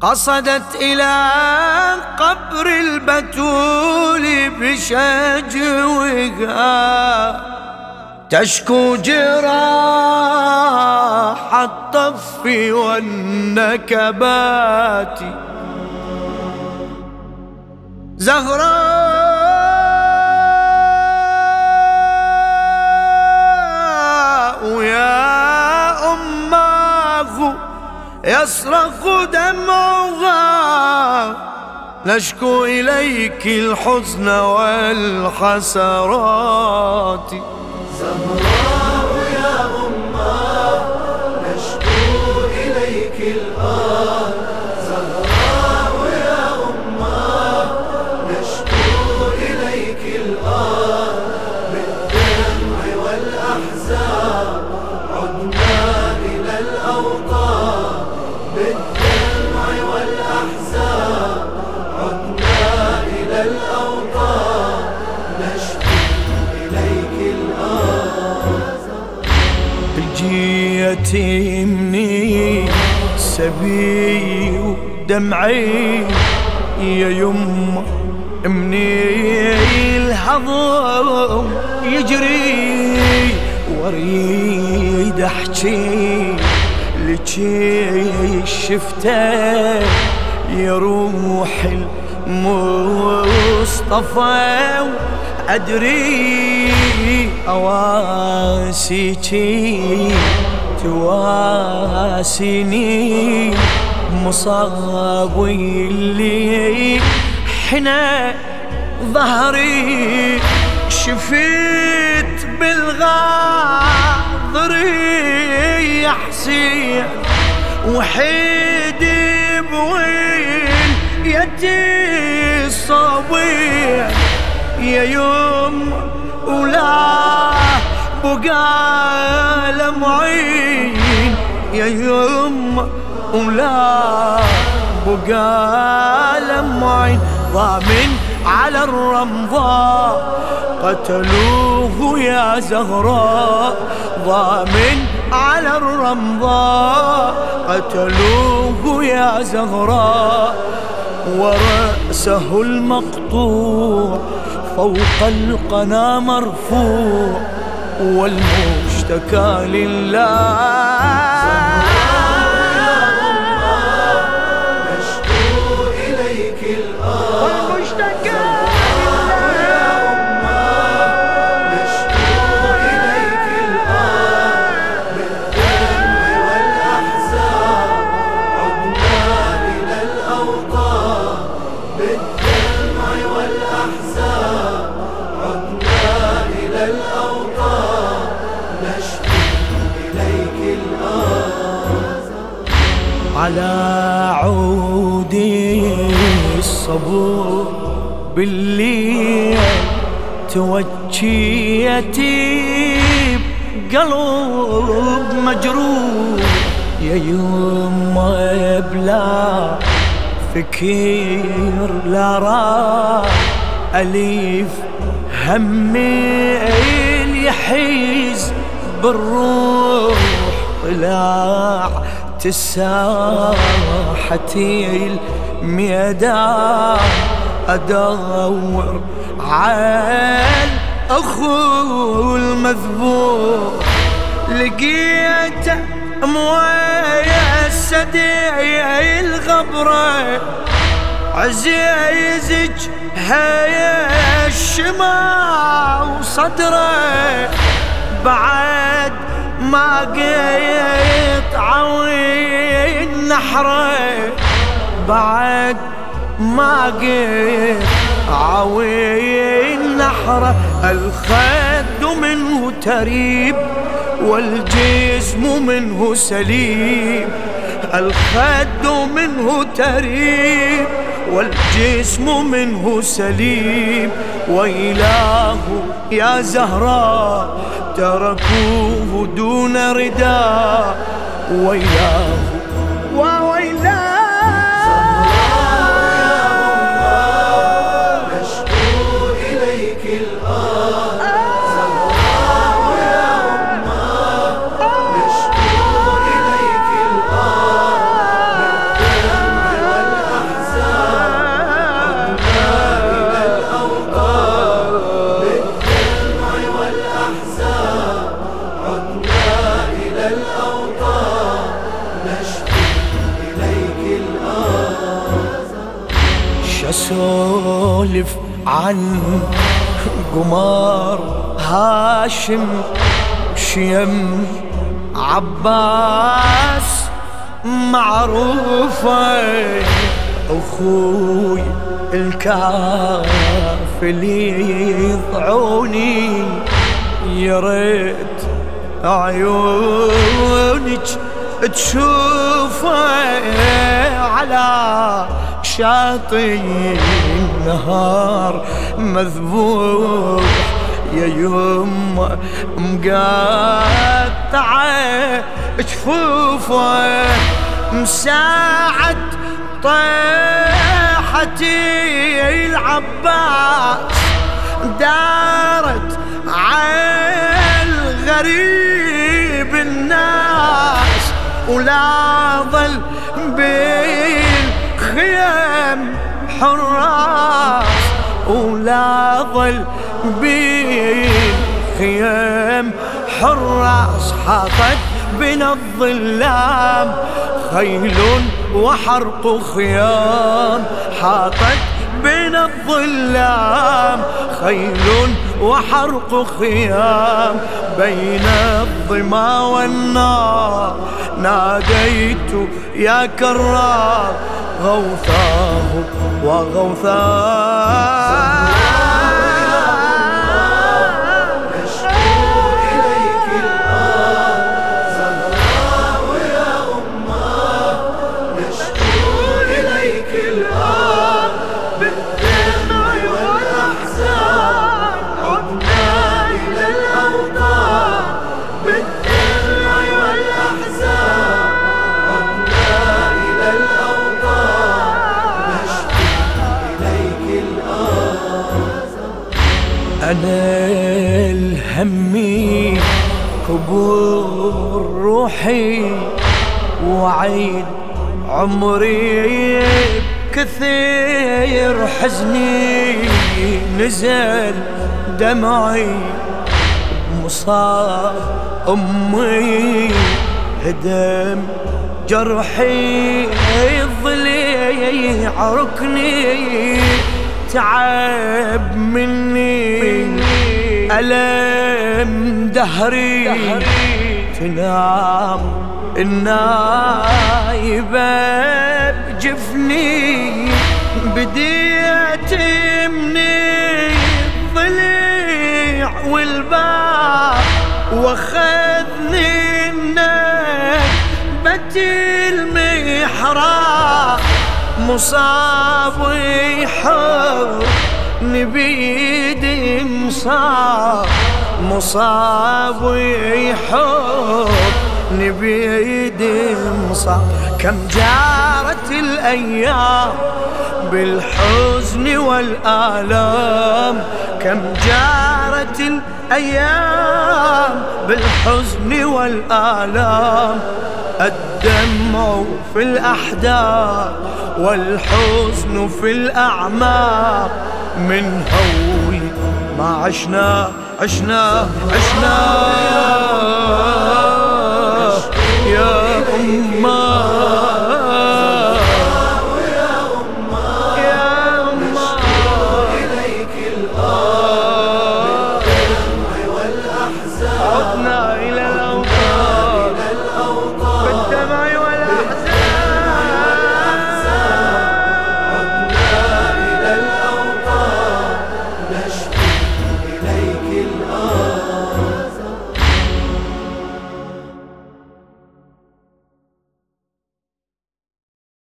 قصدت إلى قبر البتول بشجوها. تشكو جراح الطف والنكبات. زهراء يصرخ دمعها. نشكو إليك الحزن والحسرات زهراء بالدمع والأحزان عدنا إلى الأوطان إليك مني سبي ودمعي يا يما مني الهضم يجري. وأريد أحكي لك شفته يا روح المصطفى أدري أواسيكي تواسيني مصابي اللي حنا ظهري شفيت بالغاضري يا حسين وحيدي بوين يدي الصبيح يا يوم ولا بقى لمعين يا يوم ولا بقى لمعين ضامن على الرمضاء قتلوه يا زهراء. ضامن على الرمضاء قتلوه يا زهراء. ورأسه المقطوع فوق القنا مرفوع. والمشتكى لله على عودي الصبور بالليل توجيتي قلب مجروح. يا يما بلا فكير لا راح. أليف همي يحيز بالروح طلع. تساحتي الميدان أدور عال أخو المذبوح لقيته السدي الغبره عزيزك هيا الشما وصدره بعد ما قيت عوين نحرة بعد ما قيت عوين نحرة. الخد منه تريب والجسم منه سليم الخد منه تريب والجسم منه سليم وإله يا زهراء تركوه دون رداء وإله يسولف عن قمار هاشم شيم عباس معروفة أخوي الكافل يضعوني يا ريت عيونك تشوفه على شاطئ النهار مذبوح يا يما مقطعة جفوفه مساعد طيحتي العباس دارت عالغريب الناس ولا ظل بالخيام حراس ولا ظل بالخيام حراس حاطت بنا الظلام خيل وحرق خيام حاطت بين الظلام خيل وحرق خيام بين الظما والنار ناديت يا كرار غوثاه وغوثاه أنا الهمي كبور روحي وعيد عمري كثير حزني نزل دمعي مصاب أمي هدم جرحي ظلي عركني تعب مني ألم دهري تنام النايبة بجفني بديت مني الضليع والباب وأخذني النكبة المحراب مصاب ويحر نبيد مصاب مصاب ويحر نبيد مصاب كم جارت الأيام بالحزن والآلام. كم جارت الأيام بالحزن والآلام. الدمع في الأحداث والحزن في الأعماق. من هول ما عشنا عشنا عشنا.